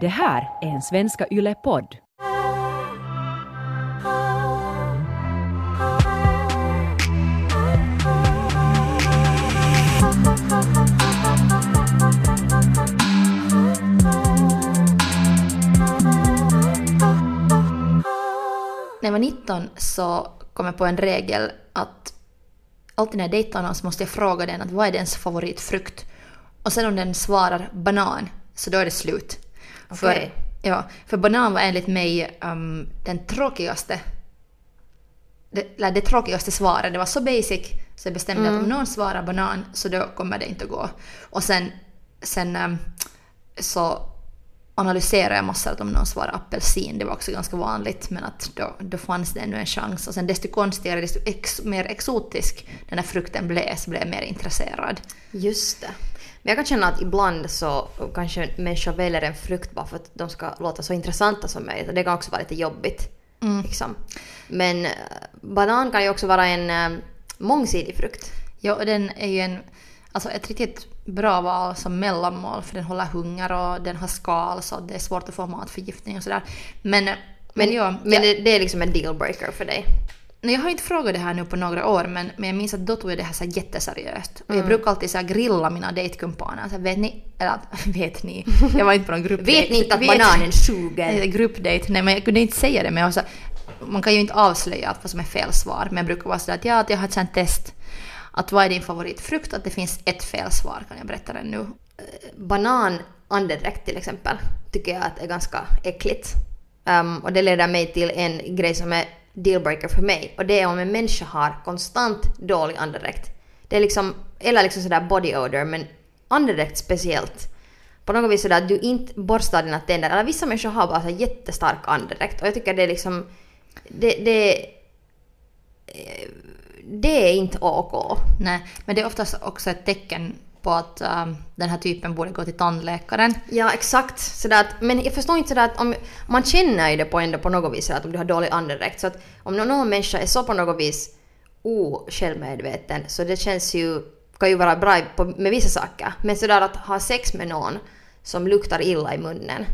Det här är en Svenska Yle-podd. När jag var 19 så kom jag på en regel att alltid när jag dejtar någon så måste jag fråga den att vad är dens favoritfrukt? Och sen om den svarar banan, så då är det slut. För, ja, för banan var enligt mig um, den tråkigaste det, det tråkigaste svaret. Det var så basic så jag bestämde att om någon svarar banan så då kommer det inte att gå. Och sen, sen um, så analyserade jag massor att om någon svarar apelsin, det var också ganska vanligt, men att då, då fanns det ännu en chans. Och sen desto konstigare, desto ex, mer exotisk den här frukten blev, så blev jag mer intresserad. Just det. Men jag kan känna att ibland så kanske människor väljer en frukt bara för att de ska låta så intressanta som möjligt. Det kan också vara lite jobbigt. Liksom. Men eh, banan kan ju också vara en eh, mångsidig frukt. Ja, och den är ju en, alltså ett riktigt bra val som mellanmål för den håller hunger och den har skal så det är svårt att få matförgiftning och sådär. Men, men, Men, ja, men det, det är liksom en dealbreaker för dig. Nej, jag har inte frågat det här nu på några år men, men jag minns att då tog jag det här så här jätteseriöst. Och jag brukar alltid så här grilla mina dejtkumpaner. Så här, vet ni, eller vet ni, jag var inte på någon gruppdejt. Vet ni inte att Vet- bananen suger? Nej, gruppdate. Nej men jag kunde inte säga det men jag så, man kan ju inte avslöja att vad som är fel svar. Men jag brukar vara sådär att ja, att jag har ett sånt test. Att vad är din favoritfrukt? Att det finns ett fel svar kan jag berätta det nu. Banan andedräkt till exempel tycker jag att är ganska äckligt. Um, och det leder mig till en grej som är dealbreaker för mig. Och det är om en människa har konstant dålig andedräkt. Det är liksom, eller liksom sådär body odor, men andedräkt speciellt. På något vis sådär att du inte borstar dina tänder. Eller vissa människor har bara så jättestark andedräkt. Och jag tycker det är liksom... Det, det, eh, det är inte OK. Nej, men det är oftast också ett tecken på att ähm, den här typen borde gå till tandläkaren. Ja, exakt. Sådär att, men jag förstår inte sådär att om, man känner ju det på ändå på något vis att om du har dålig andedräkt. Så att om någon, någon människa är så på något vis osjälvmedveten så det känns ju, kan ju vara bra på, med vissa saker. Men sådär att ha sex med någon som luktar illa i munnen.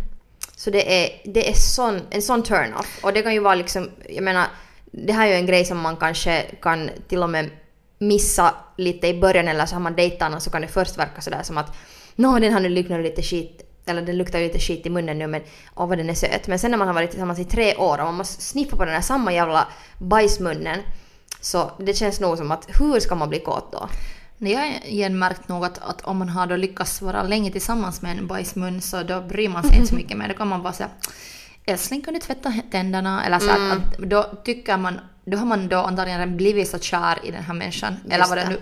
Så det är, det är sån, en sån turn-off. Och det kan ju vara liksom, jag menar, det här är ju en grej som man kanske kan till och med missa lite i början eller så har man dejtat någon så kan det först verka sådär som att nå den har nu luktat lite skit eller den luktar lite skit i munnen nu men åh vad den är söt. Men sen när man har varit tillsammans i tre år och man måste sniffa på den här samma jävla bajsmunnen så det känns nog som att hur ska man bli kåt då? Jag har igen märkt nog att, att om man har då lyckats vara länge tillsammans med en bajsmun så då bryr man sig inte så mycket mer. Då kan man bara säga älskling kan du tvätta tänderna? Eller så Mm. att, att då tycker man, då har man då antagligen blivit så kär i den här människan. eller Just vad det nu...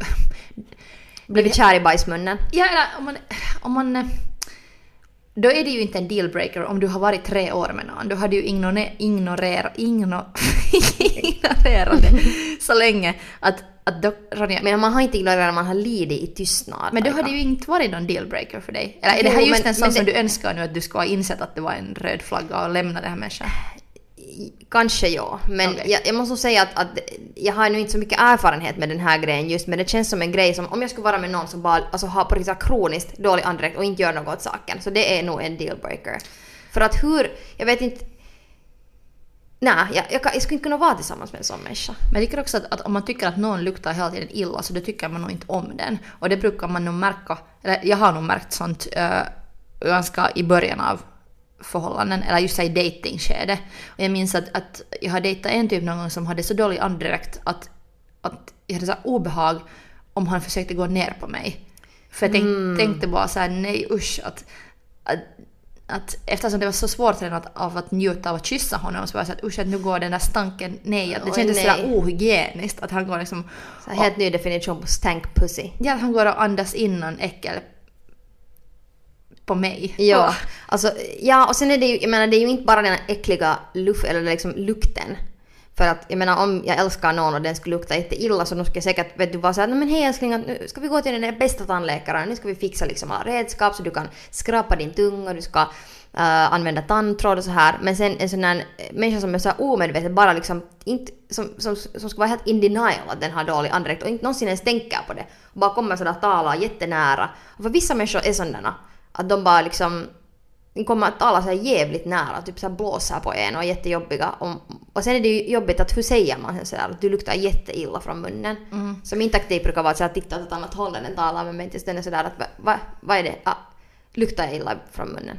Blivit kär i bajsmunnen? Ja, eller om man, om man... Då är det ju inte en dealbreaker om du har varit tre år med någon. Då har du ju ignorera, ignorera, igno, ignorerat det så länge att, att då, Ronja, men, man har inte ignorerat, man har lidit i tystnad. men då har det ju inte varit någon dealbreaker för dig. Eller är det Jo, här just men- en sån som det- du önskar nu att du ska ha insett att det var en röd flagga och lämna den här människan? Kanske ja, men Okej. jag, jag måste nog säga att, att jag har nu inte så mycket erfarenhet med den här grejen just men det känns som en grej som om jag skulle vara med någon som bara alltså, har på riktigt kroniskt dålig andedräkt och inte gör något åt saken så det är nog en dealbreaker. För att hur, jag vet inte Nej, jag, jag, jag skulle inte kunna vara tillsammans med en sån människa. Men jag tycker också att, att om man tycker att någon luktar hela tiden illa så då tycker man nog inte om den. Och det brukar man nog märka, eller jag har nog märkt sånt uh, ganska i början av förhållanden, eller just i datingskede. Och jag minns att, att jag har dejtat en typ någon gång som hade så dålig andedräkt att, att jag hade så obehag om han försökte gå ner på mig. För jag tänk, tänkte bara så här, nej usch att, att att eftersom det var så svårt redan att, av att njuta av att kyssa honom så var jag såhär usch att nu går den där stanken nej. Att det kändes sådär ohygieniskt att han går liksom... Så helt ny definition på stank pussy. Ja, att han går och andas in någon äckel på mig. Ja, Åh. alltså, ja och sen är det ju, jag menar det är ju inte bara den äckliga luft, eller liksom lukten. För att jag menar om jag älskar någon och den skulle lukta jätteilla så då skulle jag säkert vet du vara såhär men hej älskling att nu ska vi gå till den där bästa tandläkaren, nu ska vi fixa liksom alla redskap så du kan skrapa din tunga, du ska eh, använda tandtråd och så här. Men sen en sån här människa som är så här omedvetet bara liksom inte, som, som, som ska vara helt in denial att den har dålig andedräkt och inte någonsin ens tänker på det. Och bara kommer sådär tala jättenära. Och för vissa människor är sådana att de bara liksom de kommer att tala så jävligt nära, typ så här blåser på en och är jättejobbiga. Och, och sen är det ju jobbigt att hur säger man så där, att du luktar jätteilla från munnen. Mm. Så min taktik brukar vara att så här, titta åt ett annat håll när den talar med mig tills den är sådär att va, va, vad är det? Ah, luktar jag illa från munnen?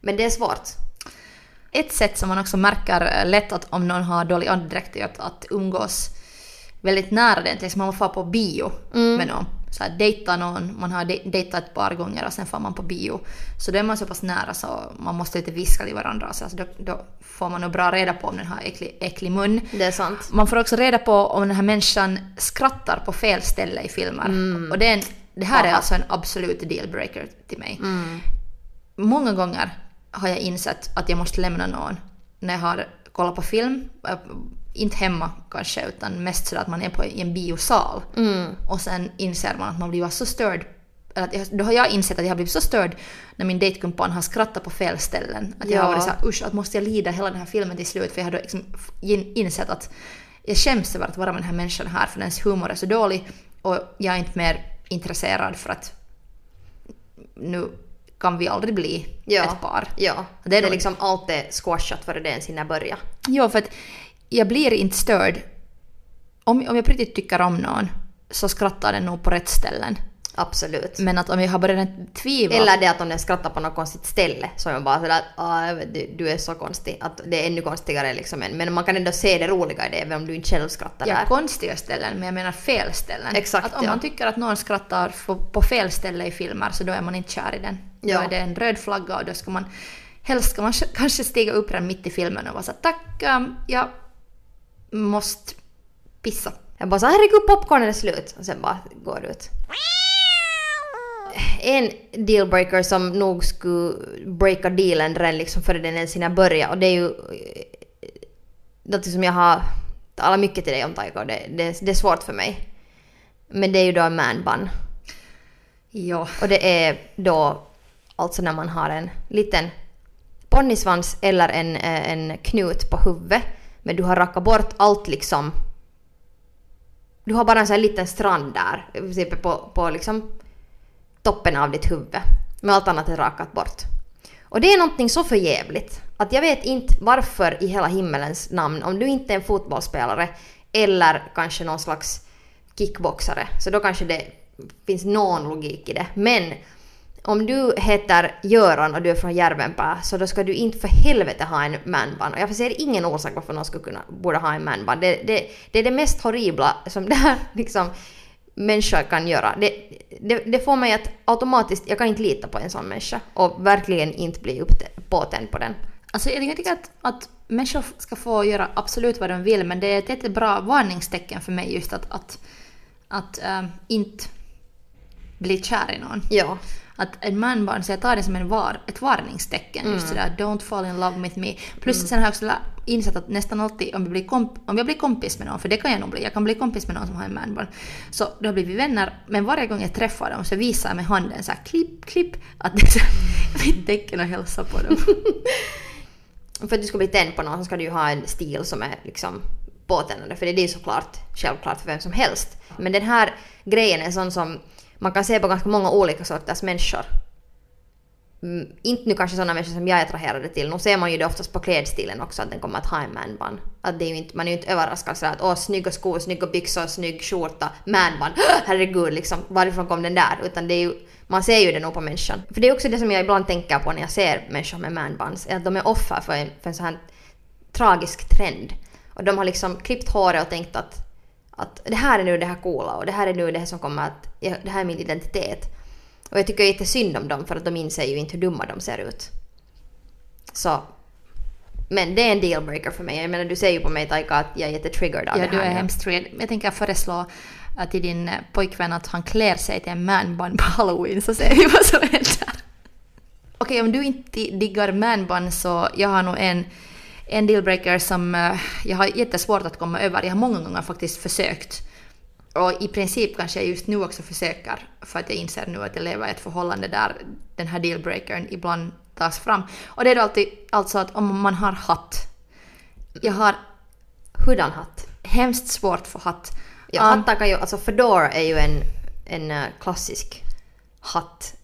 Men det är svårt. Ett sätt som man också märker lätt att om någon har dålig andedräkt är att, att umgås väldigt nära den. Till exempel man får på bio med någon. Så här, dejta någon, man har de- dejtat ett par gånger och sen får man på bio. Så då är man så pass nära så man måste lite viska till varandra. Så alltså då, då får man nog bra reda på om den har äcklig, äcklig mun. Det är sant. Man får också reda på om den här människan skrattar på fel ställe i filmer. Och det, är en, det här är Aha. alltså en absolut dealbreaker till mig. Många gånger har jag insett att jag måste lämna någon när jag har kollat på film. Inte hemma kanske, utan mest så att man är på i en biosal. Och sen inser man att man blir så störd. Att jag, då har jag insett att jag har blivit så störd när min dejtkumpan har skrattat på fel ställen. Att jag har Ja. varit såhär, usch, att måste jag lida hela den här filmen till slut? För jag har då liksom in- insett att jag skäms över att vara med den här människan här för dens humor är så dålig och jag är inte mer intresserad för att nu kan vi aldrig bli Ja. ett par. Ja, Det det är är, nog- liksom allt är squashat före det ens hinner börja. Jo, för att jag blir inte störd. Om, om jag på riktigt tycker om någon så skrattar den nog på rätt ställen. Absolut. Men att om jag har börjat tvivla... Eller det att om den skrattar på något konstigt ställe så är man bara sådär att "Ah, jag vet, du, du är så konstig. Att det är ännu konstigare liksom. än- Men man kan ändå se det roliga i det även om du inte själv skrattar Ja, där. konstiga ställen, men jag menar fel ställen. Exakt, att om ja. man tycker att någon skrattar på, fel ställe i filmer så då är man inte kär i den. Då Ja. är det en röd flagga och då ska man helst ska man kanske stiga upp redan mitt i filmen och vara så här, tack, jag måste pissa. Jag bara så herregud popcornen är slut. Och sen bara går ut. En dealbreaker som nog skulle breaka dealen redan liksom före den ens hinner börja och det är ju eh, något som jag har talat mycket till dig om Taiko det, det, det är svårt för mig. Men det är ju då en man bun. Ja. Och det är då alltså när man har en liten ponnysvans eller en, eh, en knut på huvudet. Men du har rackat bort allt liksom. Du har bara en sån här liten strand där. Typ på, på liksom toppen av ditt huvud. Men allt annat är rakat bort. Och det är någonting så förjävligt. Att jag vet inte varför i hela himmelens namn, om du inte är en fotbollsspelare eller kanske någon slags kickboxare, så då kanske det finns någon logik i det. Men om du heter Göran och du är från Järvenpää så då ska du inte för helvete ha en manband. Och jag ser ingen orsak varför någon skulle kunna, borde ha en manband. Det, det, det är det mest horribla som det här liksom människa kan göra. Det, det, det får mig att automatiskt, jag kan inte lita på en sån människa och verkligen inte bli påtänd på den. Alltså jag tycker att, att människor ska få göra absolut vad de vill men det är ett jättebra varningstecken för mig just att, att, att ähm, inte bli kär i någon. Ja. Att en man bara, så jag tar det som en var, ett varningstecken. Just sådär, don't fall in love with me. Plus sen har jag också insett att nästan alltid om jag, blir komp- om jag blir kompis med någon, för det kan jag nog bli, jag kan bli kompis med någon som har en manbarn. Så då blir vi vänner, men varje gång jag träffar dem så visar jag med handen så här klipp, klipp, att det är så mitt tecken att hälsa på dem. För att du ska bli tänd på någon så ska du ju ha en stil som är liksom påtändande. För det är ju såklart självklart för vem som helst. Men den här grejen är sån som man kan se på ganska många olika sorters människor. Mm, inte nu kanske sådana människor som jag är attraherade till. Nu ser man ju det oftast på klädstilen också att den kommer att ha en manbun. Att det är inte, man är ju inte överraskad sådär att åh snygga skor, snygga byxor, snygg skjorta, manbun, Herregud liksom, varifrån kom den där? Utan det är ju, man ser ju det nog på människan. För det är också det som jag ibland tänker på när jag ser människor med manbuns, är att de är offer för en, för en sån här tragisk trend. Och de har liksom klippt håret och tänkt att, att det här är nu det här coola och det här är nu det här som kommer att, ja, det här är min identitet. Och jag tycker inte synd om dem för att de inser ju inte hur dumma de ser ut. Så. Men det är en dealbreaker för mig. Jag menar du ser ju på mig Taika att jag är jättetriggered av Ja, det du här är nu. hemskt triggered. Jag tänker föreslå till din eh, pojkvän att han klär sig till en manbun på halloween så ser vi vad som händer. Okej, om du inte diggar manbun så jag har nog en, en dealbreaker som eh, jag har jättesvårt att komma över. Jag har många gånger faktiskt försökt. Och i princip kanske jag just nu också försöker för att jag inser nu att jag lever i ett förhållande där den här dealbreakern ibland tas fram. Och det är då alltid alltså att om man har hatt. Jag har Hurdan hatt? hemskt svårt för hatt. Ja, Um, hattar kan ju, alltså fedora är ju en, en eh, klassisk hatt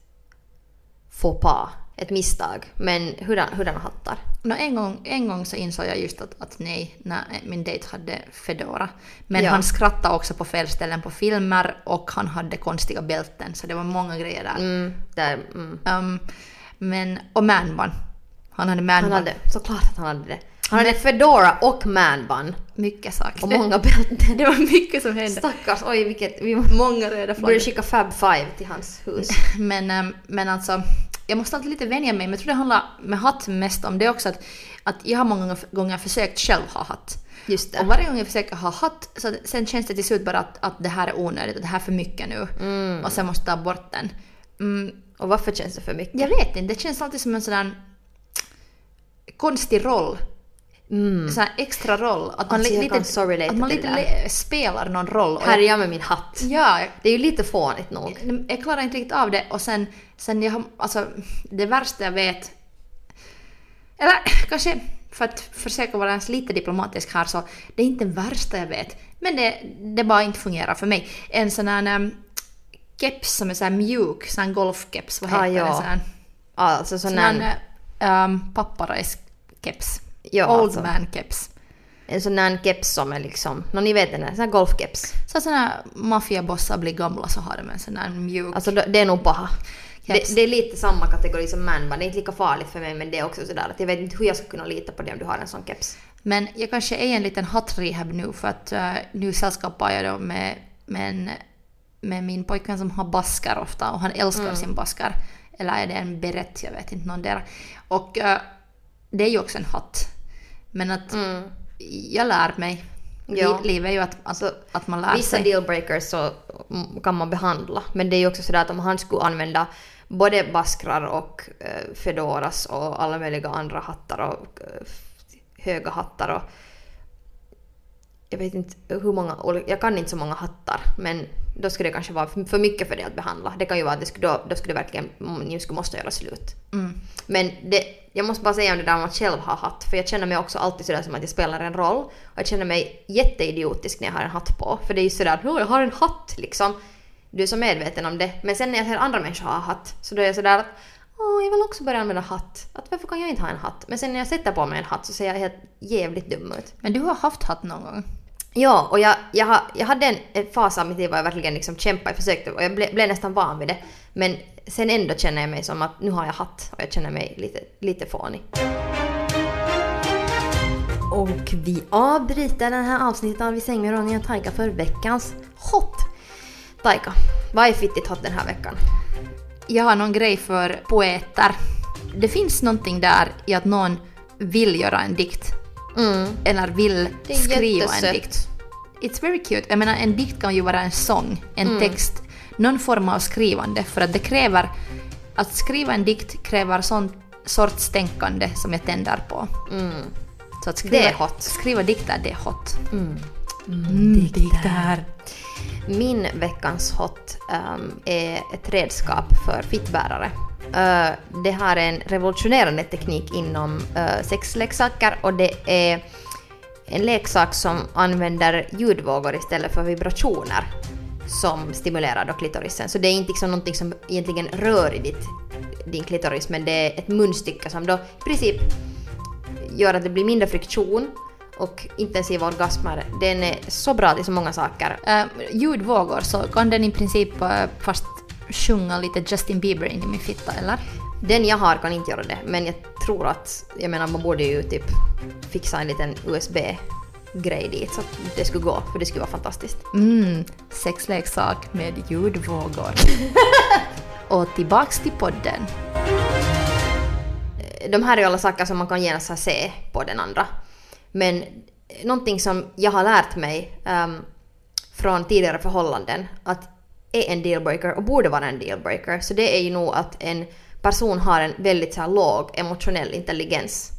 faux pas. Ett misstag. Men hurdan, hurdana hattar? No, en, gång, en gång så insåg jag just att, att nej, när min dejt hade Fedora. Men Ja. han skrattade också på fel ställen på filmer och han hade konstiga bälten så det var många grejer där. Mm, där, mm. Um, men, och manbun. Han hade manbun. Han hade, såklart att han hade det. Han hade Fedora och manbun. Mycket saker. Och många bälten. Det var mycket som hände. Stackars, oj vilket... Vi Många röda borde flaggor. skicka Fab Five till hans hus. Men, ehm, men alltså, jag måste alltid lite vänja mig. Men jag tror det handlar med hatt mest om det också att, att jag har många gånger försökt själv ha hatt. Just det. Och varje gång jag försöker ha hatt så sen känns det till slut bara att, att det här är onödigt, att det här är för mycket nu. Och sen måste jag ta bort den. Mm, Och varför känns det för mycket? jag vet inte, det känns alltid som en sån där konstig roll. Mm. Här extra roll. Att man, Alltså, lite, så att man lite le- spelar någon roll. Här är jag, med min hatt. ja, Det är ju lite fånigt nog. jag klarar inte riktigt av det och sen, sen jag alltså det värsta jag vet, eller kanske för att försöka vara ens lite diplomatisk här så, det är inte det värsta jag vet, men det, det bara inte fungerar för mig. En sån här um, keps som är så mjuk, sån här golfkeps, vad Ah, heter ja. det? Sån här, Alltså sån sån här um, papparajskeps. Ja, Old alltså. man keps. en sån här keps som är liksom, no, ni vet den där, sån här golfkeps. Så såna här maffiabossar blir gamla så har de en sån här mjuk Alltså det är nog paha. Det, det är lite samma kategori som manbun, det är inte lika farligt för mig men det är också sådär att jag vet inte hur jag ska kunna lita på det om du har en sån keps. Men jag kanske är i en liten hattrehab nu för att uh, nu sällskapar jag då med, med, en, med min pojkvän som har baskar ofta och han älskar sin baskar. Eller är det en berett, jag vet inte, någon där. Och eh, det är ju också en hatt. Men att jag lär mig. Ja. Li- Livet är ju att, alltså, att man lär Vissa sig. dealbreakers så mm, kan man behandla men det är ju också sådär att om han skulle använda både baskrar och eh, fedoras och alla möjliga andra hattar och eh, höga hattar och jag vet inte hur många, jag kan inte så många hattar men då skulle det kanske vara för mycket för det att behandla. Det kan ju vara att det skulle, då, då skulle det verkligen, mm, ni skulle måste göra slut. Mm. Men det, jag måste bara säga om det där om att själv ha hatt, för jag känner mig också alltid sådär som att jag spelar en roll. Och jag känner mig jätteidiotisk när jag har en hatt på. För det är ju sådär, "Åh, jag har en hatt liksom. Du är så medveten om det. Men sen när jag ser andra människor ha hatt, så då är jag sådär att Åh, jag vill också börja använda hatt. Att varför kan jag inte ha en hatt? Men sen när jag sätter på mig en hatt så ser jag helt jävligt dum ut. Men du har haft hatt någon gång? Ja, och jag, jag, jag hade en, en fas av mitt liv där jag verkligen liksom kämpade, jag försökte och jag ble, blev nästan van vid det. Men sen ändå känner jag mig som att nu har jag hatt och jag känner mig lite, lite fånig. Och vi avbryter den här avsnittet av Vi säng med Ronja och Taika för veckans hot. Taika, vad är fittigt hot den här veckan? Jag har någon grej för poeter. Det finns någonting där i att någon vill göra en dikt. Mm. Eller vill Det är skriva jättesött. en dikt. It's very cute. Jag menar en dikt kan ju vara en sång, en Mm. text, någon form av skrivande. För att det kräver... Att skriva en dikt kräver sån sorts tänkande som jag tänder på. Så att skriva, Mm. Det är hot. Skriva dikter, det är hot. Mm, dikter. Min veckans hot ehm, är ett redskap för fittbärare. Eh, det har en revolutionerande teknik inom uh, sexleksaker och det är en leksak som använder ljudvågor istället för vibrationer som stimulerar då klitorisen. Så det är inte liksom någonting som egentligen rör i ditt, din klitoris men det är ett munstycke som då i princip gör att det blir mindre friktion och intensiva orgasmer. Den är så bra till så många saker. Uh, ljudvågor så kan den i princip uh, fast sjunga lite Justin Bieber in i min fitta, eller? Den jag har kan inte göra det, men jag tror att, jag menar man borde ju typ fixa en liten USB-grej dit så att det skulle gå, för det skulle vara fantastiskt. Mm, sexleksak med ljudvågor. Och tillbaks till podden. De här är ju alla saker som man kan genast se på den andra. Men någonting som jag har lärt mig ehm, från tidigare förhållanden att är en dealbreaker och borde vara en dealbreaker så det är ju nog att en person har en väldigt så här, låg emotionell intelligens.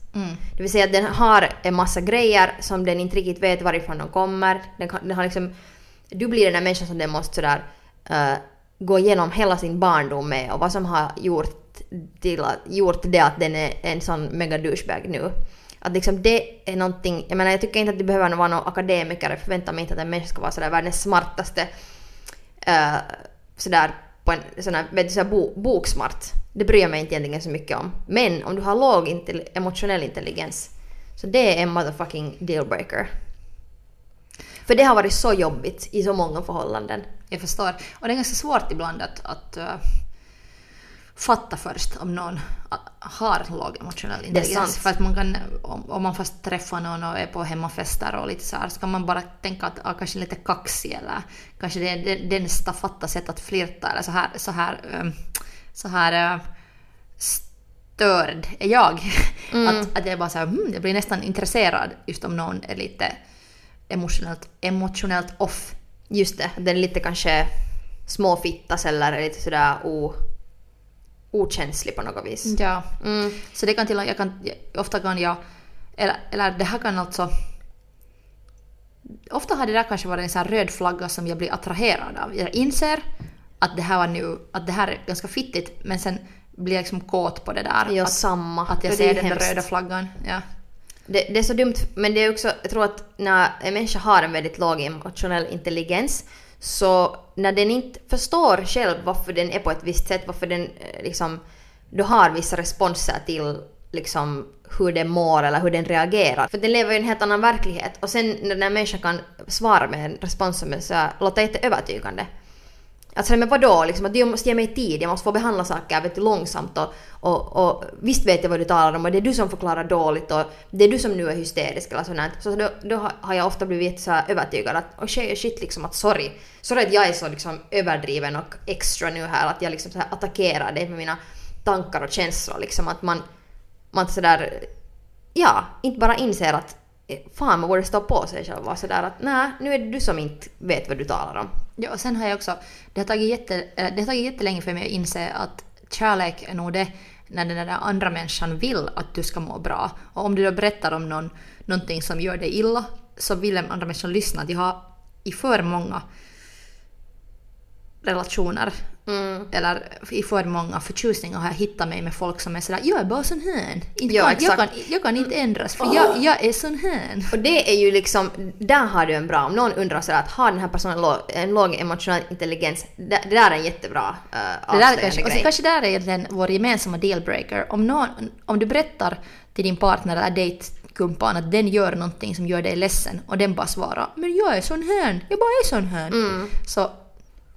Det vill säga att den har en massa grejer som den inte riktigt vet varifrån de kommer. Den, kan, den har liksom, du blir den där människan som den måste sådär uh, gå igenom hela sin barndom med och vad som har gjort, till att, gjort det att den är en sån mega douchebag nu. Att liksom det är någonting, jag menar jag tycker inte att det behöver vara någon akademiker, jag förväntar mig inte att en människa ska vara sådär världens smartaste uh, sådär på en sån här, vet du, såhär bo, boksmart. Det bryr jag mig inte egentligen så mycket om. Men om du har låg intelli- emotionell intelligens, så det är en motherfucking dealbreaker. För det har varit så jobbigt i så många förhållanden. Jag förstår. Och det är ganska svårt ibland att, att uh, fatta först om någon har låg emotionell intelligens. sant. För att man kan, om, man först träffar någon och är på hemmafester och lite så här, så kan man bara tänka att ah, kanske lite kaxig eller kanske det är den- den staffatta sätt att flirta eller så här, så här, um, så här uh, störd är jag. Att, att jag bara så här, hmm, jag blir nästan intresserad just om någon är lite emotionellt, emotionellt off. Just det, den är lite kanske småfittas eller är lite sådär o, okänslig på något vis. Ja. Mm. Så det kan till jag kan, ofta kan jag, eller, eller det här kan alltså, ofta har det där kanske varit en sån röd flagga som jag blir attraherad av. Jag inser att det här var nu, att det här är ganska fittigt, men sen blir jag liksom kåt på det där. Ja, att, samma. att jag ser den hemskt. röda flaggan. Ja. Det, det är så dumt, men det är också, jag tror att när en människa har en väldigt låg emotionell intelligens så när den inte förstår själv varför den är på ett visst sätt, varför den eh, liksom, då har vissa responser till liksom hur den mår eller hur den reagerar. För den lever ju i en helt annan verklighet och sen när den här människan kan svara med en respons som är så här, låter jätteövertygande. Alltså men vadå, liksom, att jag måste ge mig tid, jag måste få behandla saker vet du, långsamt och, och, och visst vet jag vad du talar om och det är du som förklarar dåligt och det är du som nu är hysterisk eller sånt. Så då, då har- jag ofta blivit så övertygad att oh shit, shit liksom att sorry. Sorry att jag är så liksom överdriven och extra nu här att jag liksom så här attackerar dig med mina tankar och känslor liksom att man, man sådär, ja, inte bara inser att eh, fan man borde stå på sig själv och sådär att nej, nu är det du som inte vet vad du talar om. Ja, och sen har jag också, det har tagit, jätte, eh, det har tagit jättelänge för mig att inse att kärlek är nog det när den där andra människan vill att du ska må bra. Och om du då berättar om någon, någonting som gör dig illa så vill den andra människan lyssna. Jag har i för många relationer eller i för många förtjusningar har jag hittat mig med folk som är sådär “jag är bara sån här”. Inte Ja, kan, jag, kan, jag kan inte ändras för jag, jag är sån här. Och det är ju liksom, där har du en bra, om någon undrar sådär att har den här personen låg, en låg emotionell intelligens, det, det där är en jättebra uh, Det där kanske, och grej. så kanske där är egentligen vår gemensamma dealbreaker. Om, någon, om du berättar till din partner eller dejtkumpan att den gör någonting som gör dig ledsen och den bara svarar “men jag är sån här, jag bara är sån här”. Så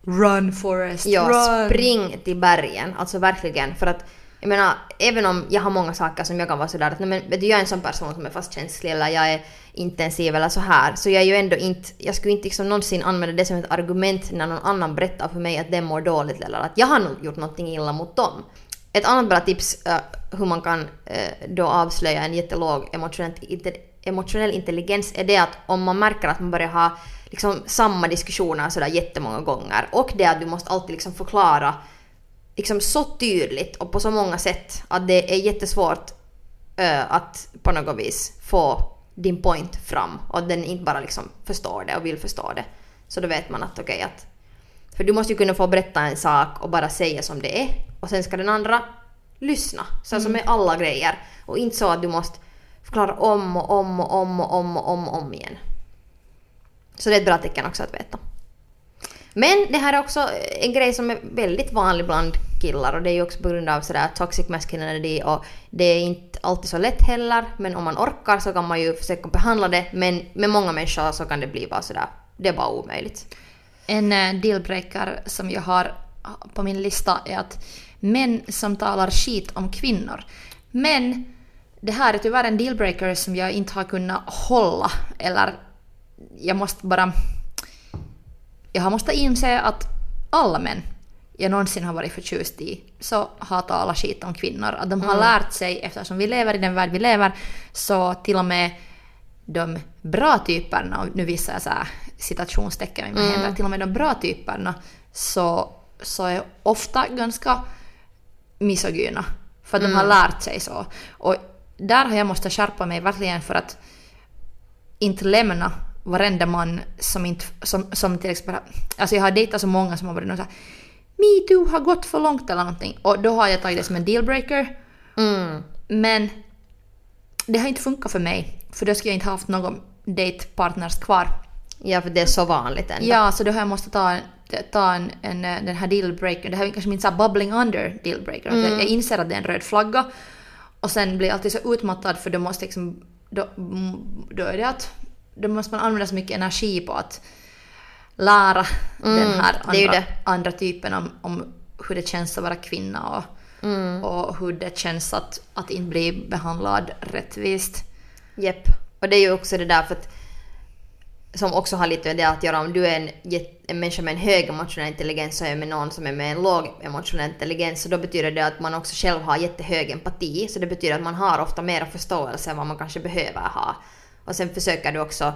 run Forrest, Ja, run! spring till bergen, alltså verkligen. För att jag menar, även om jag har många saker som jag kan vara sådär att nej, men vet du, jag är en sån person som är fast känslig eller jag är intensiv eller så här. Så jag är ju ändå inte, jag skulle inte liksom någonsin använda det som ett argument när någon annan berättar för mig att den mår dåligt eller att jag har nog gjort någonting illa mot dem. Ett annat bra tips eh, hur man kan eh, då avslöja en jättelåg emotionell, inte- emotionell intelligens är det att om man märker att man börjar ha liksom samma diskussioner sådär jättemånga gånger och det att du måste alltid liksom förklara liksom så tydligt och på så många sätt att det är jättesvårt eh, att på något vis få din point fram och att den inte bara liksom förstår det och vill förstå det. Så då vet man att okej att... För du måste ju kunna få berätta en sak och bara säga som det är och sen ska den andra lyssna. Så som med alla grejer. Och inte så att du måste förklara om och om och om och om och om och om igen. Så det är ett bra tecken också att veta. Men det här är också en grej som är väldigt vanlig bland killar och det är ju också på grund av sådär toxic masculinity och det är inte alltid så lätt heller men om man orkar så kan man ju försöka behandla det men med många människor så kan det bli bara sådär, det är bara omöjligt. En eh, dealbreaker som jag har på min lista är att män som talar skit om kvinnor. Men det här är tyvärr en dealbreaker som jag inte har kunnat hålla. Eller jag måste bara... Jag har måste inse att alla män jag någonsin har varit förtjust i så har talat skit om kvinnor. Att de har lärt sig, eftersom vi lever i den värld vi lever, så till och med de bra typerna, och nu visar jag så här citationstecken med mina händer, till och med de bra typerna så, så är ofta ganska misogyna. För att de har lärt sig så. Och där har jag måste skärpa mig verkligen för att inte lämna varenda man som inte, som, som till exempel, alltså jag har dejtat så många som har varit någon så här metoo har gått för långt eller någonting och då har jag tagit det som en dealbreaker. Mm. Men det har inte funkat för mig för då skulle jag inte haft någon datepartners kvar. Ja för det är så vanligt ändå. Ja, så då har jag måste ta ta en, en, eh, den här dealbreaker, det här är kanske min så bubbling under dealbreaker, jag, jag inser att det är en röd flagga och sen blir jag alltid så utmattad för då måste liksom, då, mm, då är det att då måste man använda så mycket energi på att lära den här andra, andra typen om, om hur det känns att vara kvinna och, Mm. och hur det känns att, att inte bli behandlad rättvist. Jepp. Och det är ju också det där för att som också har lite med det att göra om du är en, en människa med en hög emotionell intelligens och är med någon som är med en låg emotionell intelligens så då betyder det att man också själv har jättehög empati så det betyder att man har ofta mera förståelse än vad man kanske behöver ha. Och sen försöker du också,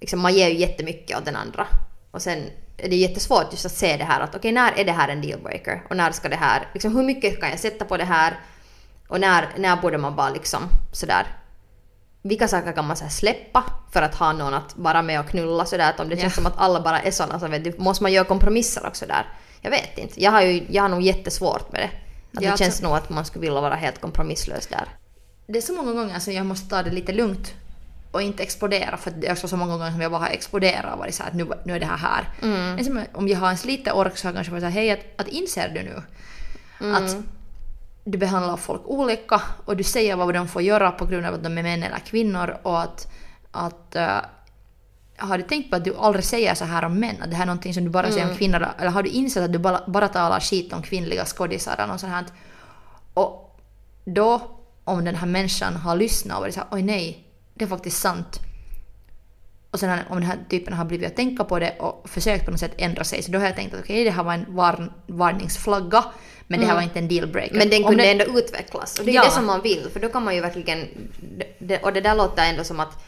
liksom man ger ju jättemycket åt den andra. Och sen är det jättesvårt just att se det här att okej när är det här en dealbreaker och när ska det här, liksom hur mycket kan jag sätta på det här och när, när borde man bara liksom sådär vilka saker kan man så släppa för att ha någon att vara med och knulla sådär att om det känns som att alla bara är sådana så vet du, måste man göra kompromisser också där? Jag vet inte. Jag har ju, jag har nog jättesvårt med det. Att Ja, det känns alltså- nog att man skulle vilja vara helt kompromisslös där. Det är så många gånger som jag måste ta det lite lugnt och inte explodera för det är också så många gånger som jag bara har exploderat och varit såhär att nu, nu är det här här. Mm. Som om jag har ens lite ork så har jag kanske varit såhär hej att, att inser du nu Mm. att du behandlar folk olika och du säger vad de får göra på grund av att de är män eller kvinnor och att, att eh, har du tänkt på att du aldrig säger så här om män? Att det här är någonting som du bara Mm. säger om kvinnor? Eller har du insett att du bara, bara talar skit om kvinnliga skådisar eller något sånt här? Och då, om den här människan har lyssnat och varit såhär oj nej, det är faktiskt sant. Och sen om den här typen har blivit att tänka på det och försökt på något sätt ändra sig, så då har jag tänkt att okej, det här var en var, varningsflagga, men det här var inte en dealbreaker. Mm. Men den kunde det- ändå utvecklas. Och det är Ja. det som man vill. För då kan man ju verkligen... Och det där låter ändå som att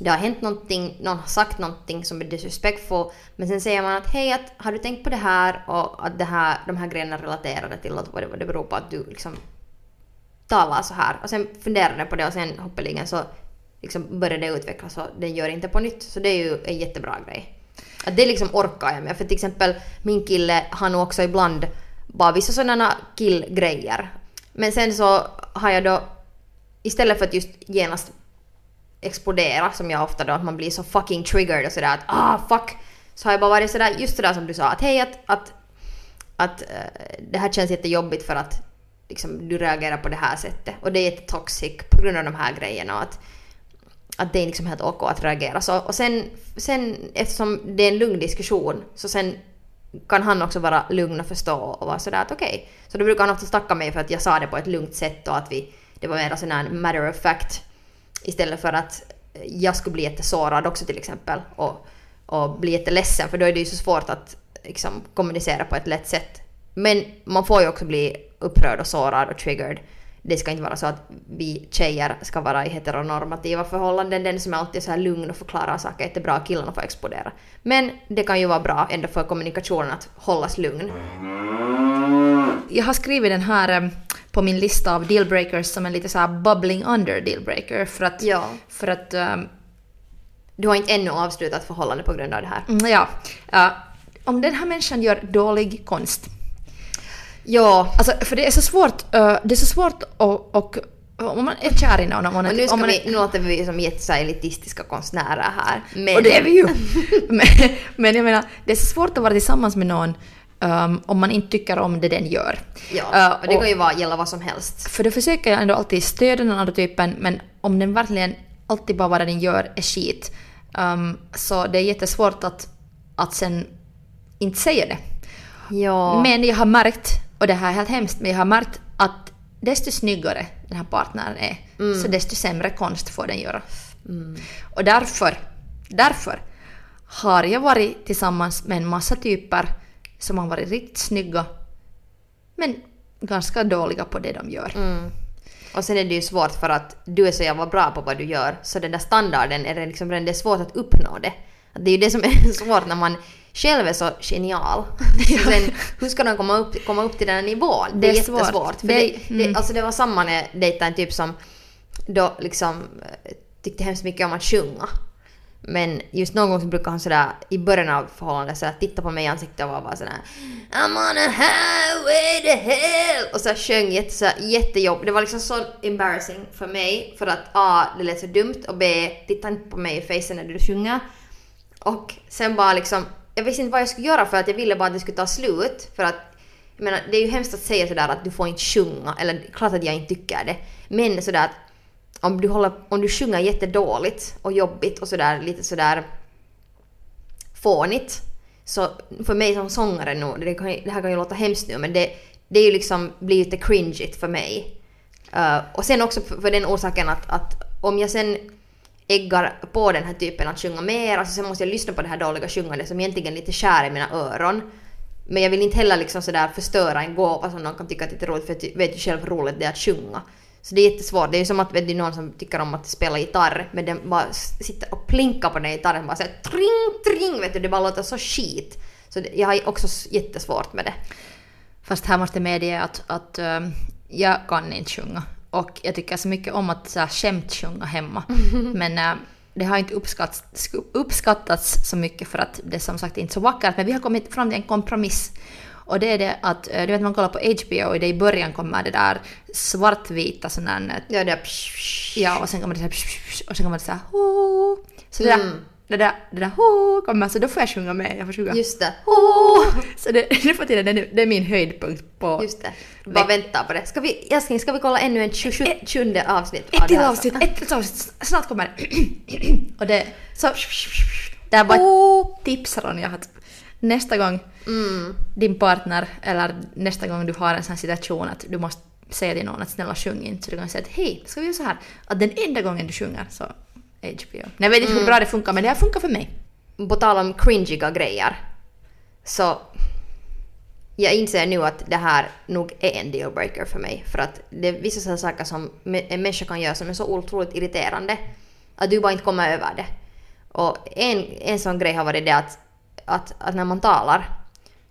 det har hänt någonting, någon har sagt någonting som är disrespectful. Men sen säger man att hej, att, har du tänkt på det här och att det här, de här grejerna relaterade till att vad det, vad det beror på att du liksom talar så här. Och sen funderar den på det och sen hoppeligen så liksom börjar det utvecklas och den gör inte på nytt. Så det är ju en jättebra grej. Att det liksom orkar jag med. För till exempel min kille har nog också ibland bara vissa sådana killgrejer. Men sen så har jag då istället för att just genast explodera som jag ofta då, att man blir så fucking triggered och sådär att ah fuck. Så har jag bara varit sådär, just sådär som du sa att hej att, att, att eh, det här känns jättejobbigt för att liksom, du reagerar på det här sättet och det är jättetoxic på grund av de här grejerna och att, att det är liksom helt okej att reagera så. Och sen, sen eftersom det är en lugn diskussion så sen kan han också vara lugn och förstå och vara sådär att okej. Så då brukar han ofta tacka mig för att jag sa det på ett lugnt sätt och att vi, det var mer sån här matter of fact istället för att jag skulle bli jättesårad också till exempel och, och bli jätteledsen för då är det ju så svårt att liksom, kommunicera på ett lätt sätt. Men man får ju också bli upprörd och sårad och triggered. Det ska inte vara så att vi tjejer ska vara i heteronormativa förhållanden. Den som är alltid så här lugn och förklarar saker är jättebra, killarna får explodera. Men det kan ju vara bra ändå för kommunikationen att hållas lugn. Jag har skrivit den här eh, på min lista av dealbreakers som en lite så här bubbling under dealbreaker för att, Ja. för att ehm, Du har inte ännu avslutat förhållande på grund av det här. Mm, Ja. ja. om den här människan gör dålig konst. Ja, Alltså, för det är så svårt, eh, det är så svårt och, och om man är kär i någon, om man är, och nu, ska om man vi, är, nu låter vi som jätte så här elitistiska konstnärer här. Men, och det är vi ju! men, men jag menar, det är så svårt att vara tillsammans med någon ehm, om man inte tycker om det den gör. Ja, och det kan ju vara, gälla vad som helst. För då försöker jag ändå alltid stödja den andra typen, men om den verkligen alltid bara vad den gör är skit, ehm, så det är jättesvårt att, att sen inte säga det. Ja. Men jag har märkt, och det här är helt hemskt, men jag har märkt att desto snyggare den här partnern är, så desto sämre konst får den göra. Och därför, därför har jag varit tillsammans med en massa typer som har varit riktigt snygga, men ganska dåliga på det de gör. Mm. Och sen är det ju svårt för att du är så jävla bra på vad du gör så den där standarden är det liksom det är svårt att uppnå det. Det är ju det som är svårt när man själv är så genial. Så sen, hur ska de komma upp, komma upp till den här nivån? Det är, Det är svårt. jättesvårt. För Det- det, det, mm. alltså det var samma när jag dejtade en typ som då liksom eh, tyckte hemskt mycket om att sjunga. Men just någon gång så brukar han sådär i början av förhållandet sådär titta på mig i ansiktet och vara bara sådär I'm on a highway to hell och så sjöng jätte, så jättejobb. Det var liksom så embarrassing för mig för att A. det lät så dumt och B. titta inte på mig i facen när du sjunger. Och sen bara liksom jag visste inte vad jag skulle göra för att jag ville bara att det skulle ta slut. För att, jag menar, det är ju hemskt att säga sådär att du får inte sjunga, eller klart att jag inte tycker det. Men sådär att om du, håller, om du sjunger jättedåligt och jobbigt och sådär lite sådär fånigt. Så för mig som sångare nu, det, kan, det här kan ju låta hemskt nu men det, det är ju liksom, blir lite cringeigt för mig. Uh, och sen också för, för den orsaken att, att om jag sen äggar på den här typen att sjunga mer, alltså sen måste jag lyssna på det här dåliga sjungandet som egentligen lite skär i mina öron. Men jag vill inte heller liksom sådär förstöra en gåva som någon kan tycka att det är roligt för jag vet ju själv hur roligt det är att sjunga. Så det är jättesvårt. Det är ju som att vet du, någon som tycker om att spela gitarr men den bara sitter och plinkar på den gitarren bara såhär tring tring vet du, det bara låter så skit. Så det, jag har också jättesvårt med det. Fast här måste jag medge att, att eh, jag kan inte sjunga. Och jag tycker så mycket om att så här, skämt sjunga hemma. Men uh, det har inte uppskattats, uppskattats så mycket för att det som sagt är inte så vackert. Men vi har kommit fram till en kompromiss. Och det är det att, eh, du vet man kollar på HBO och det i början kommer det där svartvita sån där... Ja, det är Ja, och sen kommer det så här, och sen kommer det så här, Hoo. Så det där, mm. Det där, det där Hoo kommer, så då får jag sjunga med. Jag får sjunga Just det. Hoo. Så det, nu för tiden, det, det är min höjdpunkt på... Just det. Bara vänta på det. Ska vi, älskling, ska vi kolla ännu en 27 avsnitt Ett till avsnitt, ett till avsnitt, snart kommer det. och det, så... Det är bara ett tips Ronja att nästa gång mm. din partner eller nästa gång du har en sån situation att du måste säga till någon att snälla sjung inte så du kan säga att hej, ska vi göra så här att den enda gången du sjunger så HBO. Jag vet inte mm. hur bra det funkar men det har funkat för mig. På tal om cringiga grejer så jag inser nu att det här nog är en dealbreaker för mig. För att det är vissa sådana saker som en människa kan göra som är så otroligt irriterande att du bara inte kommer över det. Och en, en sån grej har varit det att, att, att när man talar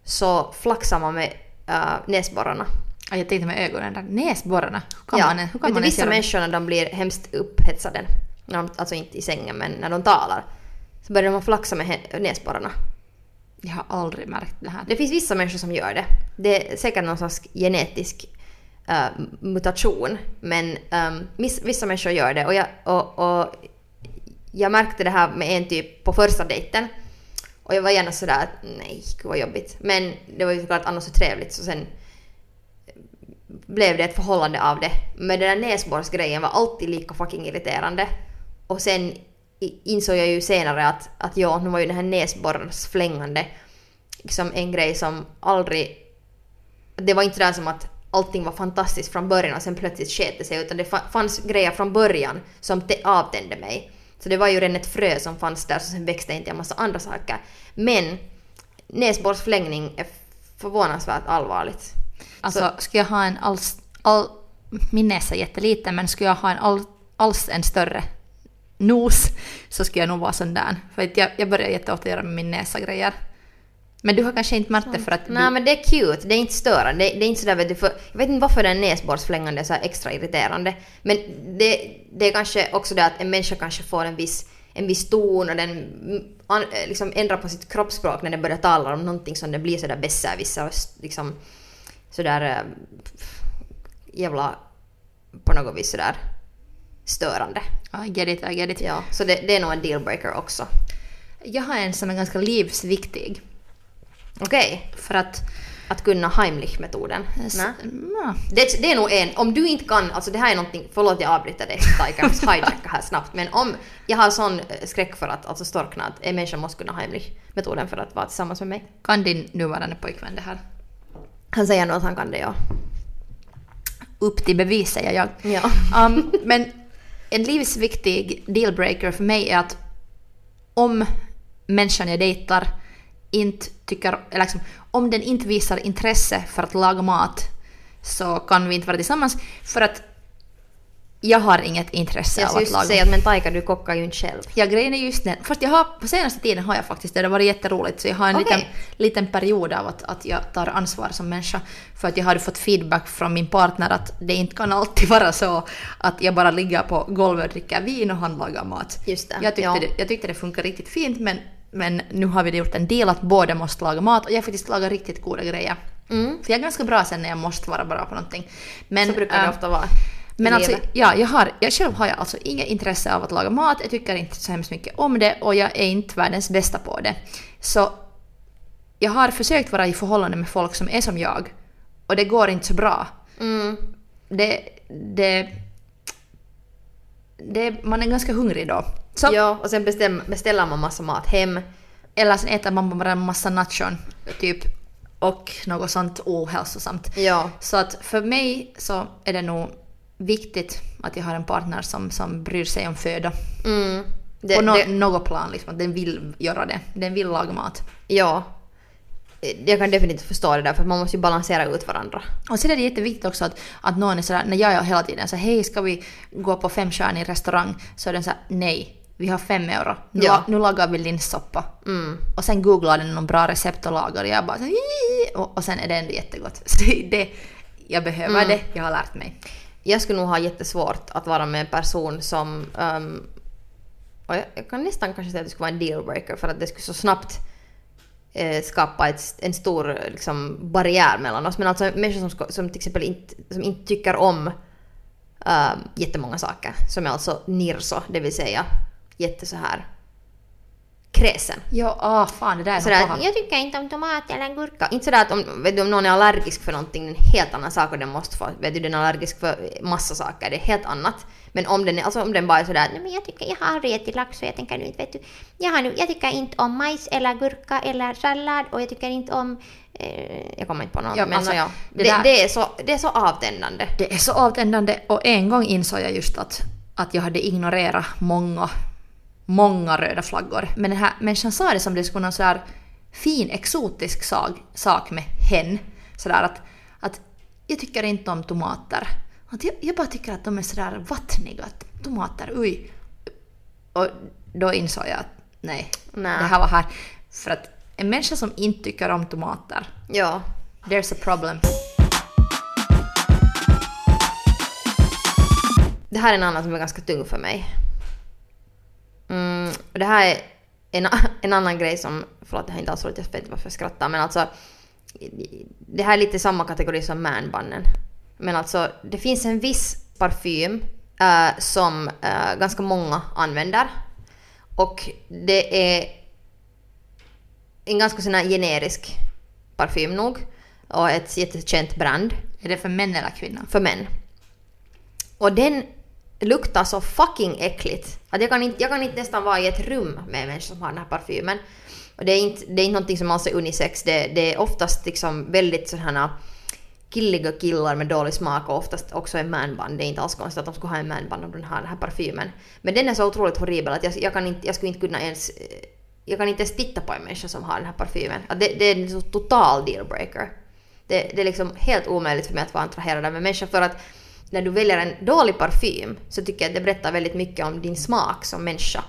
så flaxar man med uh, näsborrarna. Ja, jag tänkte med ögonen där. Näsborrarna? Hur kan ja. man, hur kan man vissa människor när de blir hemskt upphetsade, när de, alltså inte i sängen men när de talar, så börjar de flaxa med näsborrarna. Jag har aldrig märkt det här. Det finns vissa människor som gör det. Det är säkert någon slags genetisk uh, mutation. Men um, vissa människor gör det. Och jag, och, och jag märkte det här med en typ på första dejten. Och jag var gärna sådär att nej, gud vad jobbigt. Men det var ju såklart annars så trevligt så sen blev det ett förhållande av det. Men den där näsborrsgrejen var alltid lika fucking irriterande. Och sen insåg jag ju senare att, att ja, nu var ju den här näsborrsflängande liksom en grej som aldrig... Det var inte där som att allting var fantastiskt från början och sen plötsligt sket det sig utan det fanns grejer från början som avtände mig. Så det var ju redan ett frö som fanns där som sen växte in till en massa andra saker. Men näsborrsflängning är förvånansvärt allvarligt. Alltså, så. skulle jag ha en alls... All, min näsa är jätteliten, men skulle jag ha en all, alls en större nos så skulle jag nog vara sån där. För att jag, jag börjar jätteofta göra med min näsa grejer. Men du har kanske inte märkt det för att Nej men det är cute, det är inte störande. Det, det är inte sådär vet du, för, jag vet inte varför den näsborrsflängande är så extra irriterande. Men det, det är kanske också det att en människa kanske får en viss, en viss ton och den an, liksom ändrar på sitt kroppsspråk när den börjar tala om någonting som det blir sådär besserwisser och liksom sådär äh, jävla på något vis sådär störande. I get it, I get it. Ja, så det, det är nog en dealbreaker också. Jag har en som är ganska livsviktig. Okej. Okay. För att att kunna Heimlich-metoden? Det, det, är nog en, om du inte kan, alltså det här är någonting, förlåt jag avbryter dig, Taika, hijacka här snabbt, men om jag har sån eh, skräck för att alltså storkna att en människa måste kunna Heimlich-metoden för att vara tillsammans med mig. Kan din nuvarande pojkvän det här? Han säger nog att han kan det, ja. Upp till bevis säger jag. Ja. Um, men en livsviktig dealbreaker för mig är att om människan jag dejtar inte tycker, liksom, om den inte visar intresse för att laga mat så kan vi inte vara tillsammans. För att jag har inget intresse av att laga. Jag säga att men Taika du kockar ju inte själv. Ja grejen är just den. Fast jag har, på senaste tiden har jag faktiskt det. Det har varit jätteroligt så jag har en okay. liten, liten period av att, att jag tar ansvar som människa. För att jag har fått feedback från min partner att det inte kan alltid vara så att jag bara ligger på golvet och dricker vin och han lagar mat. Just det. Jag tyckte, ja. det, jag tyckte det funkar riktigt fint men men nu har vi gjort en del att båda måste laga mat och jag faktiskt lagar riktigt goda grejer. Mm. För jag är ganska bra sen när jag måste vara bra på någonting. Men, så brukar det äh, ofta vara. Men alltså, ja, jag, har, jag själv har jag alltså inget intresse av att laga mat, jag tycker inte så hemskt mycket om det och jag är inte världens bästa på det. Så jag har försökt vara i förhållande med folk som är som jag och det går inte så bra. Mm. Det, det, det, man är ganska hungrig då. Så, Ja, och sen bestäm, beställer man massa mat hem. Eller sen äter man bara massa nachon typ och något sånt ohälsosamt. Ja. Så att för mig så är det nog viktigt att jag har en partner som, som bryr sig om föda. Mm. Det, På no, det, något plan liksom, att den vill göra det. Den vill laga mat. ja. Jag kan definitivt förstå det där för man måste ju balansera ut varandra. Och sen är det jätteviktigt också att, att någon är sådär, när jag är hela tiden så hej ska vi gå på femstjärnig restaurang? Så är den såhär, nej, vi har fem euro. Nu, Ja. nu lagar vi linssoppa. Mm. Och sen googlar den någon bra recept och lagar och jag bara så, här, "Ii", och, och sen är det ändå jättegott. Så det, det, jag behöver det, jag har lärt mig. Jag skulle nog ha jättesvårt att vara med en person som... Um, och jag, jag kan nästan kanske säga att det skulle vara en dealbreaker för att det skulle så snabbt eh, skapa ett, en stor liksom, barriär mellan oss. Men alltså människor som, som till exempel inte, som inte tycker om uh, jättemånga saker. Som är alltså nirso, det vill säga jätte så här kräsen. Ja, ah, fan det där är så Sådär, jag tycker inte om tomat eller gurka. Inte sådär att om, vet du, om någon är allergisk för någonting, det är en helt annan sak och den måste få, vet du, den är allergisk för massa saker, det är helt annat. Men om den, är, alltså om den bara är sådär, men jag tycker, jag har aldrig ätit lax så jag tänker nu inte, vet du, jag, har nu, jag tycker inte om majs eller gurka eller sallad och jag tycker inte om, eh, jag kommer inte på något, Ja, men alltså, ja, det det, det, är så, det är så avtändande. Det är så avtändande och en gång insåg jag just att, att jag hade ignorerat många, många röda flaggor. Men den här människan sa det som det skulle vara någon sådär fin exotisk sak, sak med hen. Sådär att, att jag tycker inte om tomater. Att jag, jag bara tycker att de är sådär vattniga. Att Tomater, oj. Och då insåg jag att nej, Nej. det här var här. För att en människa som inte tycker om tomater, Ja. there's a problem. Det här är en annan som är ganska tung för mig. Mm, det här är en, en annan grej som, förlåt det här är inte alls roligt, jag vet inte varför jag skrattar, men alltså det här är lite samma kategori som manbannen. Men alltså det finns en viss parfym eh, som eh, ganska många använder. Och det är en ganska sån här generisk parfym nog. Och ett jättekänt brand Är det för män eller kvinnor? för män. Och den luktar så fucking äckligt. Att jag, kan inte, jag kan inte nästan vara i ett rum med en människa som har den här parfymen. Och det är inte, det är inte någonting som alls är unisex. Det, det är oftast liksom väldigt sådana killiga killar med dålig smak och oftast också en manband. Det är inte alls konstigt att de skulle ha en manband om de har den här parfymen. Men den är så otroligt horribel att jag, jag, kan inte, jag skulle inte kunna ens... Eh, jag kan inte ens titta på en människa som har den här parfymen. Att det, det är en så total dealbreaker. Det, det är liksom helt omöjligt för mig att vara attraherad av en människa för att när du väljer en dålig parfym så tycker jag att det berättar väldigt mycket om din smak som människa.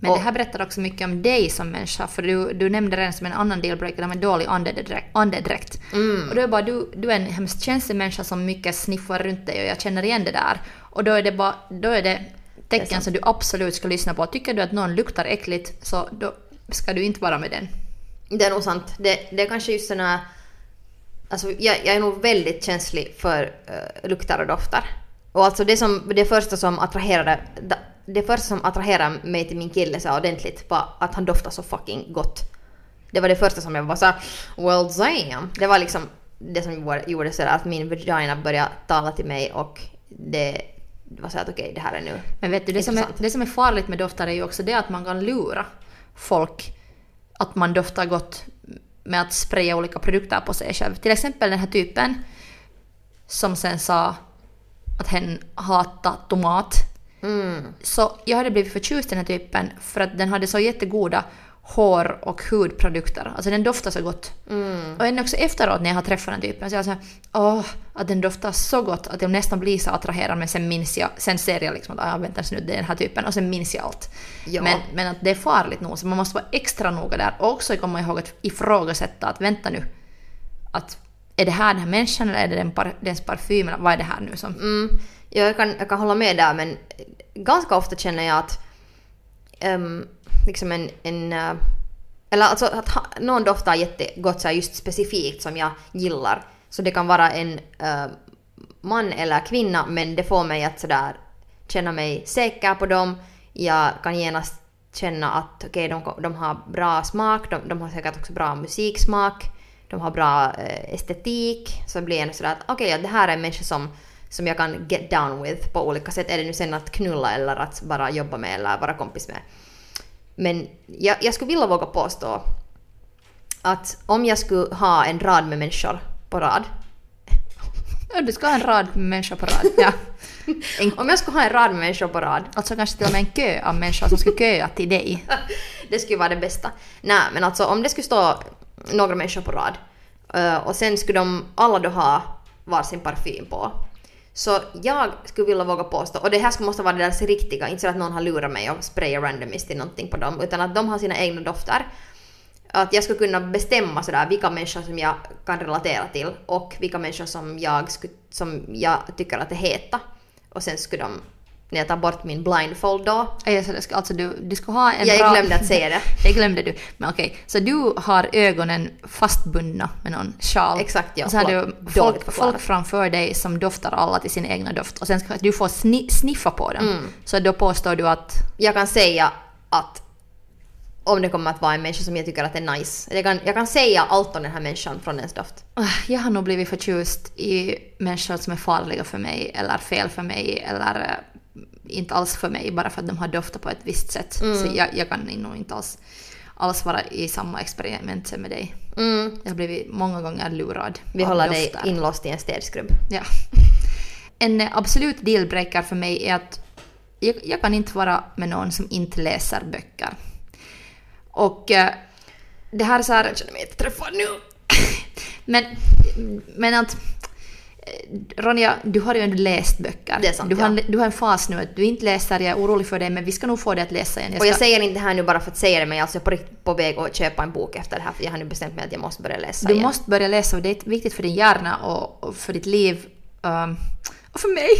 Men Och- det här berättar också mycket om dig som människa, för du, du nämnde redan som en annan dealbreaker, med dålig andedräkt. Mm. Och då är bara, du, du är en hemskt känslig människa som mycket sniffar runt dig och jag känner igen det där. Och då är det bara, då är det Det är tecken som du absolut ska lyssna på. Tycker du att någon luktar äckligt så då ska du inte vara med den. Det är nog sant. Det, det är kanske just såna... Alltså jag, jag är nog väldigt känslig för uh, lukter och dofter. Och alltså det som, det första som attraherade, det första som attraherade mig till min kille så ordentligt var att han doftar så fucking gott. Det var det första som jag var såhär, well damn. Det var liksom det som gjorde- sådär att min vagina började tala till mig och det var såhär att okej det här är nu Men vet du, det som, är, det som är farligt med dofter är ju också det att man kan lura folk att man doftar gott med att spraya olika produkter på sig själv. Till exempel den här typen som sen sa att hen hatar tomat. Mm. Så jag hade blivit förtjust i den här typen för att den hade så jättegoda hår och hudprodukter. Alltså den doftar så gott. Mm. Och än också efteråt när jag har träffat den typen så jag så här, åh, att den doftar så gott att jag nästan blir så attraherad men sen minns jag, sen ser jag liksom att ah, vänta nu det är den här typen och sen minns jag allt. Ja. Men, men att det är farligt nog så man måste vara extra noga där och också komma ihåg att ifrågasätta att vänta nu, att är det här den här människan eller är det den par, dens parfym eller vad är det här nu som... Mm, ja, jag, kan, jag kan hålla med där men ganska ofta känner jag att um, liksom en, en uh, eller alltså att ha, någon doftar jättegott så här just specifikt som jag gillar. Så det kan vara en uh, man eller kvinna men det får mig att sådär känna mig säker på dem. Jag kan genast känna att okej, de, de har bra smak, de, de har säkert också bra musiksmak, de har bra eh, estetik, så blir jag sådär att okej, ja, det här är en människa som, som jag kan get down with på olika sätt. Är det nu sen att knulla eller att bara jobba med eller vara kompis med. Men jag, jag skulle vilja våga påstå att om jag skulle ha en rad med människor på rad du ska ha en rad med människor på rad. Ja. En, Om jag skulle ha en rad med människor på rad, alltså kanske till och med en kö av människor som skulle köa till dig. det skulle vara det bästa. Nej, men alltså om det skulle stå några människor på rad eh, och sen skulle de alla då ha varsin parfym på. Så jag skulle vilja våga påstå, och det här måste vara deras riktiga, inte så att någon har lurat mig och sprayat randomist i någonting på dem, utan att de har sina egna dofter. Att jag skulle kunna bestämma sådär vilka människor som jag kan relatera till och vilka människor som jag, skulle, som jag tycker att är heta. Och sen skulle de, när jag tar bort min blindfold då, Ja, alltså du, du ska ha en jag rad- glömde att säga det. Det glömde du. Men okej, så du har ögonen fastbundna med någon sjal. Exakt, ja. Och så har du folk, folk framför dig som doftar alla till sin egna doft. Och sen ska du få sni, sniffa på dem. Mm. Så då påstår du att jag kan säga att om det kommer att vara en människa som jag tycker att är nice. Jag kan, jag kan säga allt om den här människan från ens doft. "Ah, jag har nog blivit förtjust i människor som är farliga för mig eller fel för mig eller eh, inte alls för mig bara för att de har doftat på ett visst sätt. Mm. Så jag, jag kan nog inte alls, alls vara i samma experiment med dig. Mm. Jag har blivit många gånger lurad Vi håller dig inlåst i en städskrubb. Ja. En eh, absolut dealbreaker för mig är att jag, jag kan inte vara med någon som inte läser böcker. Och eh, det här är så här... Jag känner mig jätteträffad nu. Men, men att... Ronja, du har ju ändå läst böcker. Det är sant, du, har, ja. du har en fas nu att du inte läser, jag är orolig för dig, men vi ska nog få dig att läsa igen. Och jag ska- säger inte det här nu bara för att säga det men jag är alltså på, på väg att köpa en bok efter det här för jag har nu bestämt mig att jag måste börja läsa du igen. måste börja läsa och det är viktigt för din hjärna och, och för ditt liv. um, och för mig.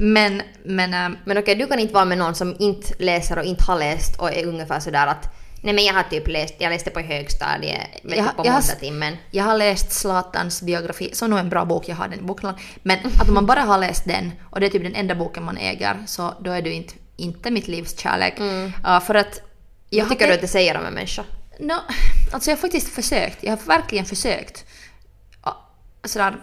Men, men um, Men okej, du kan inte vara med någon som inte läser och inte har läst och är ungefär sådär att Nej men jag har typ läst, jag läste på högstadiet, Jag- du, på jag har- måndagstimmen. Jag har läst Zlatans biografi, så nog en bra bok, jag har den i boklådan. Men att om man bara har läst den, och det är typ den enda boken man äger, så då är du inte, inte mitt livs kärlek. Ja, för att... Jag har tycker du att det säger om en människa? No, alltså jag har faktiskt försökt. Jag har verkligen försökt. Sådär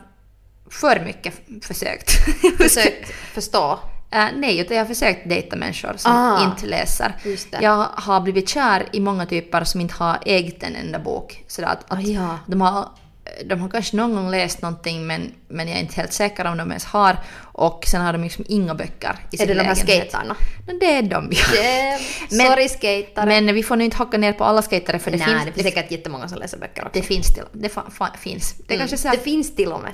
för mycket försökt. Försökt förstå. Äh, nej, utan jag har försökt dejta människor som Ah, inte läser. Jag har blivit kär i många typer som inte har ägt en enda bok. Sådär att, att Ah, ja. de, har, de har kanske någon gång läst någonting men, men jag är inte helt säker om de ens har. Och sen har de liksom inga böcker i Är sin det de här lägenhet. skatarna? No, det är de ja. Men- sorry skatare. Men vi får nu inte hacka ner på alla skatare för det Nej, finns, det finns säkert jättemånga som läser böcker också. det finns till. Det fa, fa, finns. Det Mm. kanske så här, det finns till och med.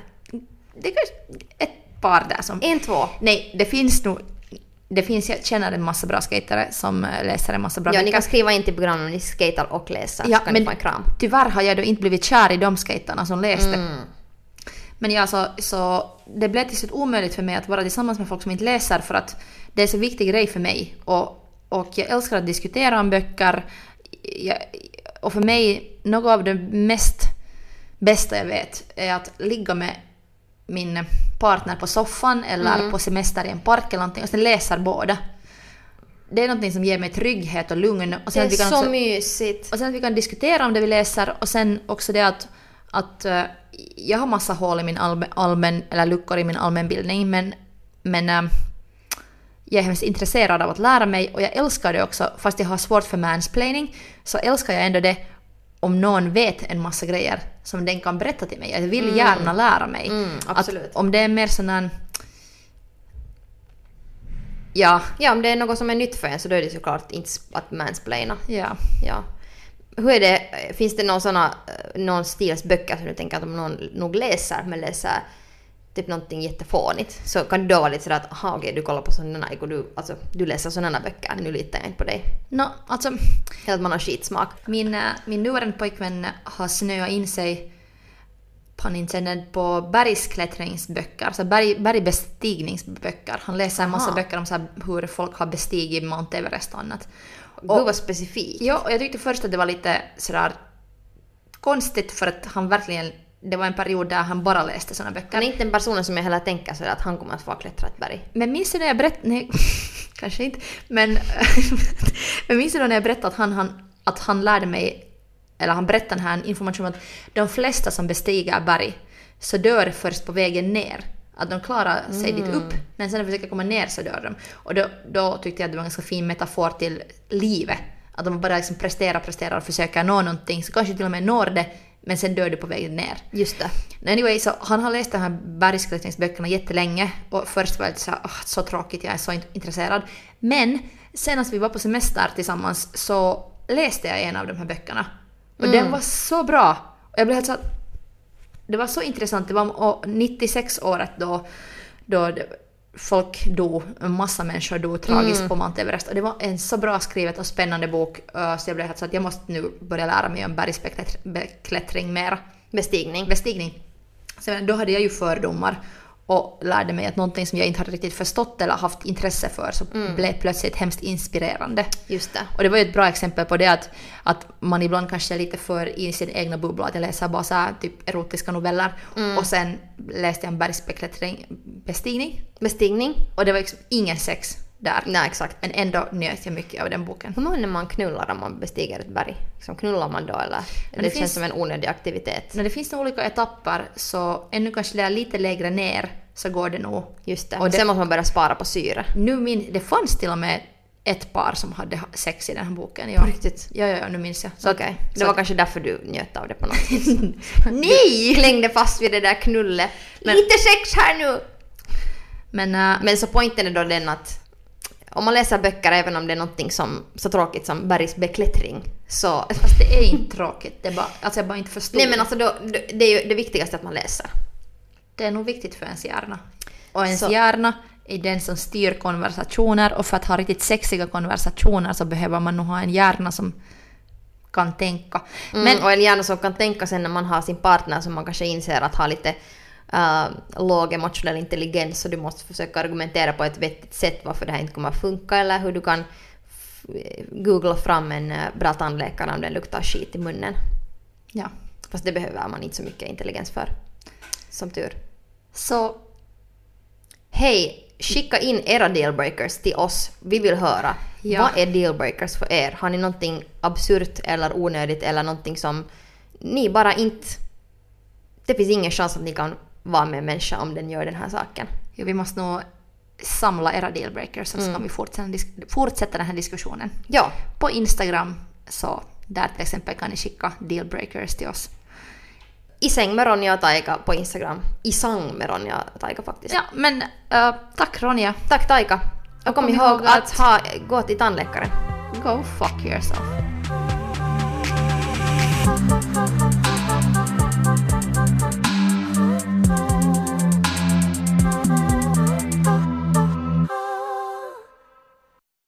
det är kanske ett par där som... En, två. Nej, det finns nog... Det finns, jag känner en massa bra skatare som eh, läser en massa bra Ja, ni böcker. kan skriva in till programmet om ni skater och läser Ja, så kan men ni få en kram. tyvärr har jag då inte blivit kär i de skaterna som läste. Mm. Men ja, så, så det blev till slut omöjligt för mig att vara tillsammans med folk som inte läser för att det är så viktig grej för mig. Och, och jag älskar att diskutera om böcker. Jag, och för mig, något av det mest bästa jag vet är att ligga med min partner på soffan eller Mm. på semester i en park eller någonting och sen läser båda. Det är någonting som ger mig trygghet och lugn. Och Det sen är att vi kan så också, mysigt. och sen att vi kan diskutera om det vi läser och sen också det att, att eh, jag har massa hål i min allmän, allmän eller luckor i min allmänbildning men, men eh, jag är hemskt intresserad av att lära mig och jag älskar det också fast jag har svårt för mansplaining så älskar jag ändå det om någon vet en massa grejer som den kan berätta till mig. Jag vill gärna lära mig. Mm, absolut. Att om det är mer sån här... Ja, Ja, om det är något som är nytt för en så då är det såklart inte att mansplaina. ja. Ja. Hur är det, finns det någon såna, eh, någon stils böcker som du tänker att om någon nog läser, men läser typ någonting jättefånigt, så kan det då vara lite sådär att aha okej du kollar på sådana, och du, alltså, du läser sådana böcker, nu litar jag inte på dig. No, alltså... Eller att man har skitsmak. Min, eh, min nuvarande pojkvän har snöat in sig pun intended, på bergsklättringsböcker, alltså berg, bergbestigningsböcker. Han läser en massa Aha. böcker om så hur folk har bestigit Mount Everest och annat. Gud vad specifikt. Ja, och jag tyckte först att det var lite sådär konstigt för att han verkligen, det var en period där han bara läste sådana böcker. Han är inte en person som jag heller tänker sådär att han kommer att få klättra ett berg. Men minns du när jag berättade... Nej, Kanske inte. Men jag minns då när jag berättade att han, han, att han lärde mig, eller han berättade den här informationen att de flesta som bestiger berg så dör först på vägen ner. Att de klarar sig dit upp, men sen när de försöker komma ner så dör de. Och då, då tyckte jag att det var en ganska fin metafor till livet. Att de bara liksom presterar, presterar och försöker nå någonting, så kanske till och med når det, men sen dör du på vägen ner. Just det. Anyway, så han har läst de här bergsklättringsböckerna jättelänge och först var jag så här, "Åh, så tråkigt, jag är så intresserad. Men senast vi var på semester tillsammans så läste jag en av de här böckerna. Och den var så bra! Och jag blev helt så det var så intressant. Det var å- 96-året då, då folk dog, en massa människor dog tragiskt på Mount Everest. Och det var en så bra skrivet och spännande bok eh, så jag blev helt så att jag måste nu börja lära mig om bergsbeklättring mera. Bestigning. Bestigning. Så då hade jag ju fördomar och lärde mig att någonting som jag inte hade riktigt förstått eller haft intresse för så blev plötsligt hemskt inspirerande. Just det. Och det var ju ett bra exempel på det att, att man ibland kanske är lite för i sin egna bubbla. Att jag läser bara så här, typ erotiska noveller och sen läste jag en bergsbeklättring, bestigning. Bestigning. Och det var liksom ingen sex där. Nej, exakt. Men ändå njöt jag mycket av den boken. Hur många man knullar om man bestiger ett berg? Liksom knullar man då eller? Det, det känns finns- som en onödig aktivitet. När det finns olika etapper så ännu kanske det är lite lägre ner så går det nog. Just det. Och det- Sen måste man börja spara på syre. Nu min, det fanns till och med ett par som hade sex i den här boken. Ja. Riktigt? Ja, ja, ja, nu minns jag. Så att- Okej. så Det var att- kanske därför du njöt av det på något vis. Nej! Klängde fast vid det där knullet. Men- Lite sex här nu! Men, äh, Men så poängen är då den att om man läser böcker, även om det är någonting som, så tråkigt som bergsbeklättring, så... fast det är inte tråkigt. Det är bara, alltså jag bara inte förstod. Nej men alltså då, det är ju det viktigaste att man läser. Det är nog viktigt för ens hjärna. Och ens Så- hjärna är den som styr konversationer och för att ha riktigt sexiga konversationer så behöver man nog ha en hjärna som kan tänka. Mm, Men och en hjärna som kan tänka sen när man har sin partner som man kanske inser att har lite uh, låg emotionell intelligens så du måste försöka argumentera på ett vettigt sätt varför det här inte kommer att funka eller hur du kan googla fram en uh, bra tandläkare om den luktar skit i munnen. ja. Fast det behöver man inte så mycket intelligens för. Som tur. Så Hej! Skicka in era dealbreakers till oss. Vi vill höra. Ja. Vad är dealbreakers för er? Har ni någonting absurt eller onödigt eller någonting som ni bara inte... Det finns ingen chans att ni kan vara med en människa om den gör den här saken. ja, vi måste nog samla era dealbreakers så ska vi fortsätta, fortsätta den här diskussionen. Ja, På Instagram så där till exempel kan ni skicka dealbreakers till oss. i säng med Ronja och Taika på Instagram. I sang med Ronja och Taika faktiskt. Ja, men äh, tack Ronja. Tack Taika! Och kom, ihåg att, ha, gå till tandläkaren. Go fuck yourself.